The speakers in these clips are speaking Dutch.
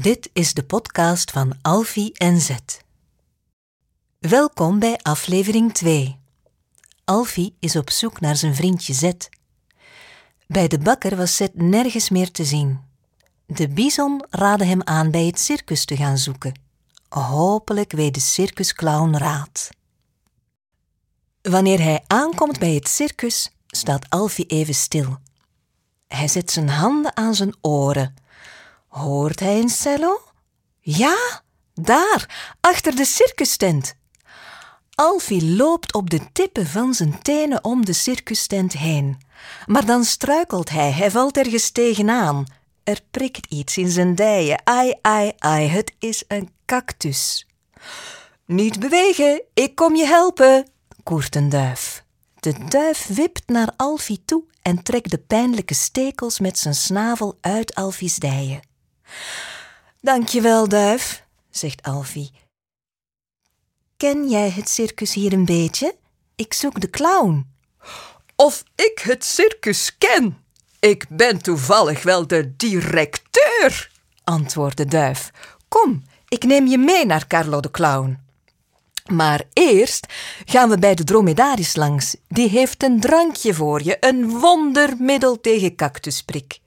Dit is de podcast van Alfie en Zet. Welkom bij aflevering 2. Alfie is op zoek naar zijn vriendje Zet. Bij de bakker was Zet nergens meer te zien. De bison raadde hem aan bij het circus te gaan zoeken. Hopelijk weet de circusclown raad. Wanneer hij aankomt bij het circus, staat Alfie even stil. Hij zet zijn handen aan zijn oren. Hoort hij een cello? Ja, daar, achter de circustent. Alfie loopt op de tippen van zijn tenen om de circustent heen. Maar dan struikelt hij, hij valt ergens tegenaan. Er prikt iets in zijn dijen. Ai, ai, ai, het is een cactus. Niet bewegen, ik kom je helpen, koert een duif. De duif wipt naar Alfie toe en trekt de pijnlijke stekels met zijn snavel uit Alfie's dijen. Dankjewel, duif, zegt Alfie. Ken jij het circus hier een beetje? Ik zoek de clown. Of ik het circus ken? Ik ben toevallig wel de directeur, antwoordt de duif. Kom, ik neem je mee naar Carlo de Clown. Maar eerst gaan we bij de dromedaris langs. Die heeft een drankje voor je, een wondermiddel tegen cactusprik.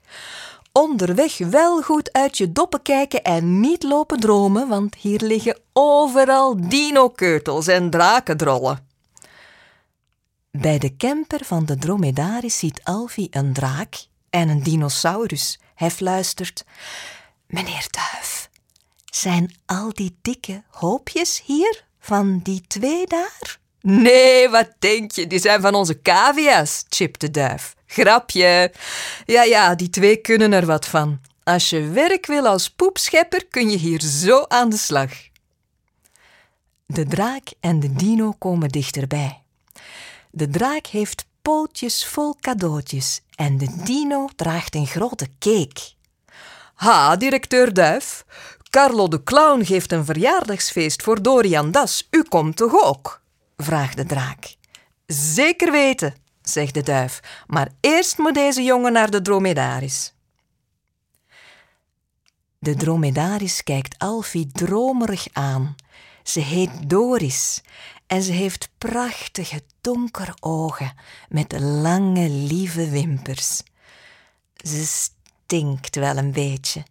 Onderweg wel goed uit je doppen kijken en niet lopen dromen, want hier liggen overal dino-keutels en drakendrollen. Bij de camper van de dromedaris ziet Alfie een draak en een dinosaurus. Hij fluistert: Meneer Duif, zijn al die dikke hoopjes hier van die twee daar? Nee, wat denk je? Die zijn van onze cavia's, chipt de duif. Grapje. Ja, ja, die twee kunnen er wat van. Als je werk wil als poepschepper, kun je hier zo aan de slag. De draak en de dino komen dichterbij. De draak heeft pootjes vol cadeautjes en de dino draagt een grote cake. Ha, directeur Duif. Carlo de Clown geeft een verjaardagsfeest voor Dorian Das. U komt toch ook? Vraagt de draak. Zeker weten, zegt de duif, maar eerst moet deze jongen naar de dromedaris. De dromedaris kijkt Alfie dromerig aan. Ze heet Doris en ze heeft prachtige donkere ogen met lange lieve wimpers. Ze stinkt wel een beetje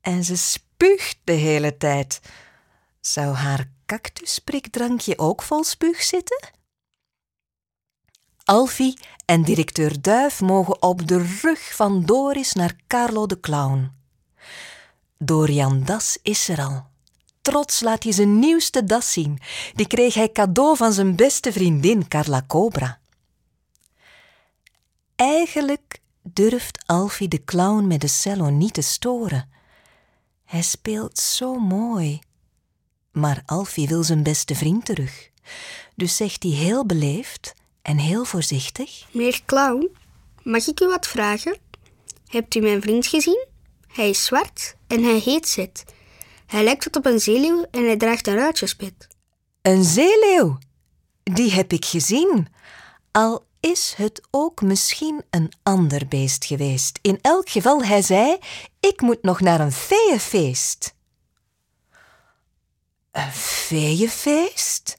en ze spuugt de hele tijd. Zou haar cactusprikdrankje ook vol spuug zitten? Alfie en directeur Duif mogen op de rug van Doris naar Carlo de Clown. Dorian Das is er al. Trots laat hij zijn nieuwste das zien. Die kreeg hij cadeau van zijn beste vriendin Carla Cobra. Eigenlijk durft Alfie de clown met de cello niet te storen. Hij speelt zo mooi. Maar Alfie wil zijn beste vriend terug. Dus zegt hij heel beleefd en heel voorzichtig: Meneer Clown, mag ik u wat vragen? Hebt u mijn vriend gezien? Hij is zwart en hij heet Zet. Hij lijkt wat op een zeeleeuw en hij draagt een ruitjespit. Een zeeleeuw? Die heb ik gezien. Al is het ook misschien een ander beest geweest. In elk geval, hij zei: Ik moet nog naar een feeënfeest. Een feeënfeest?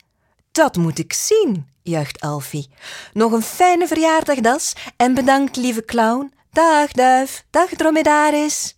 Dat moet ik zien, juicht Alfie. Nog een fijne verjaardagdas en bedankt, lieve clown. Dag, duif. Dag, dromedaris.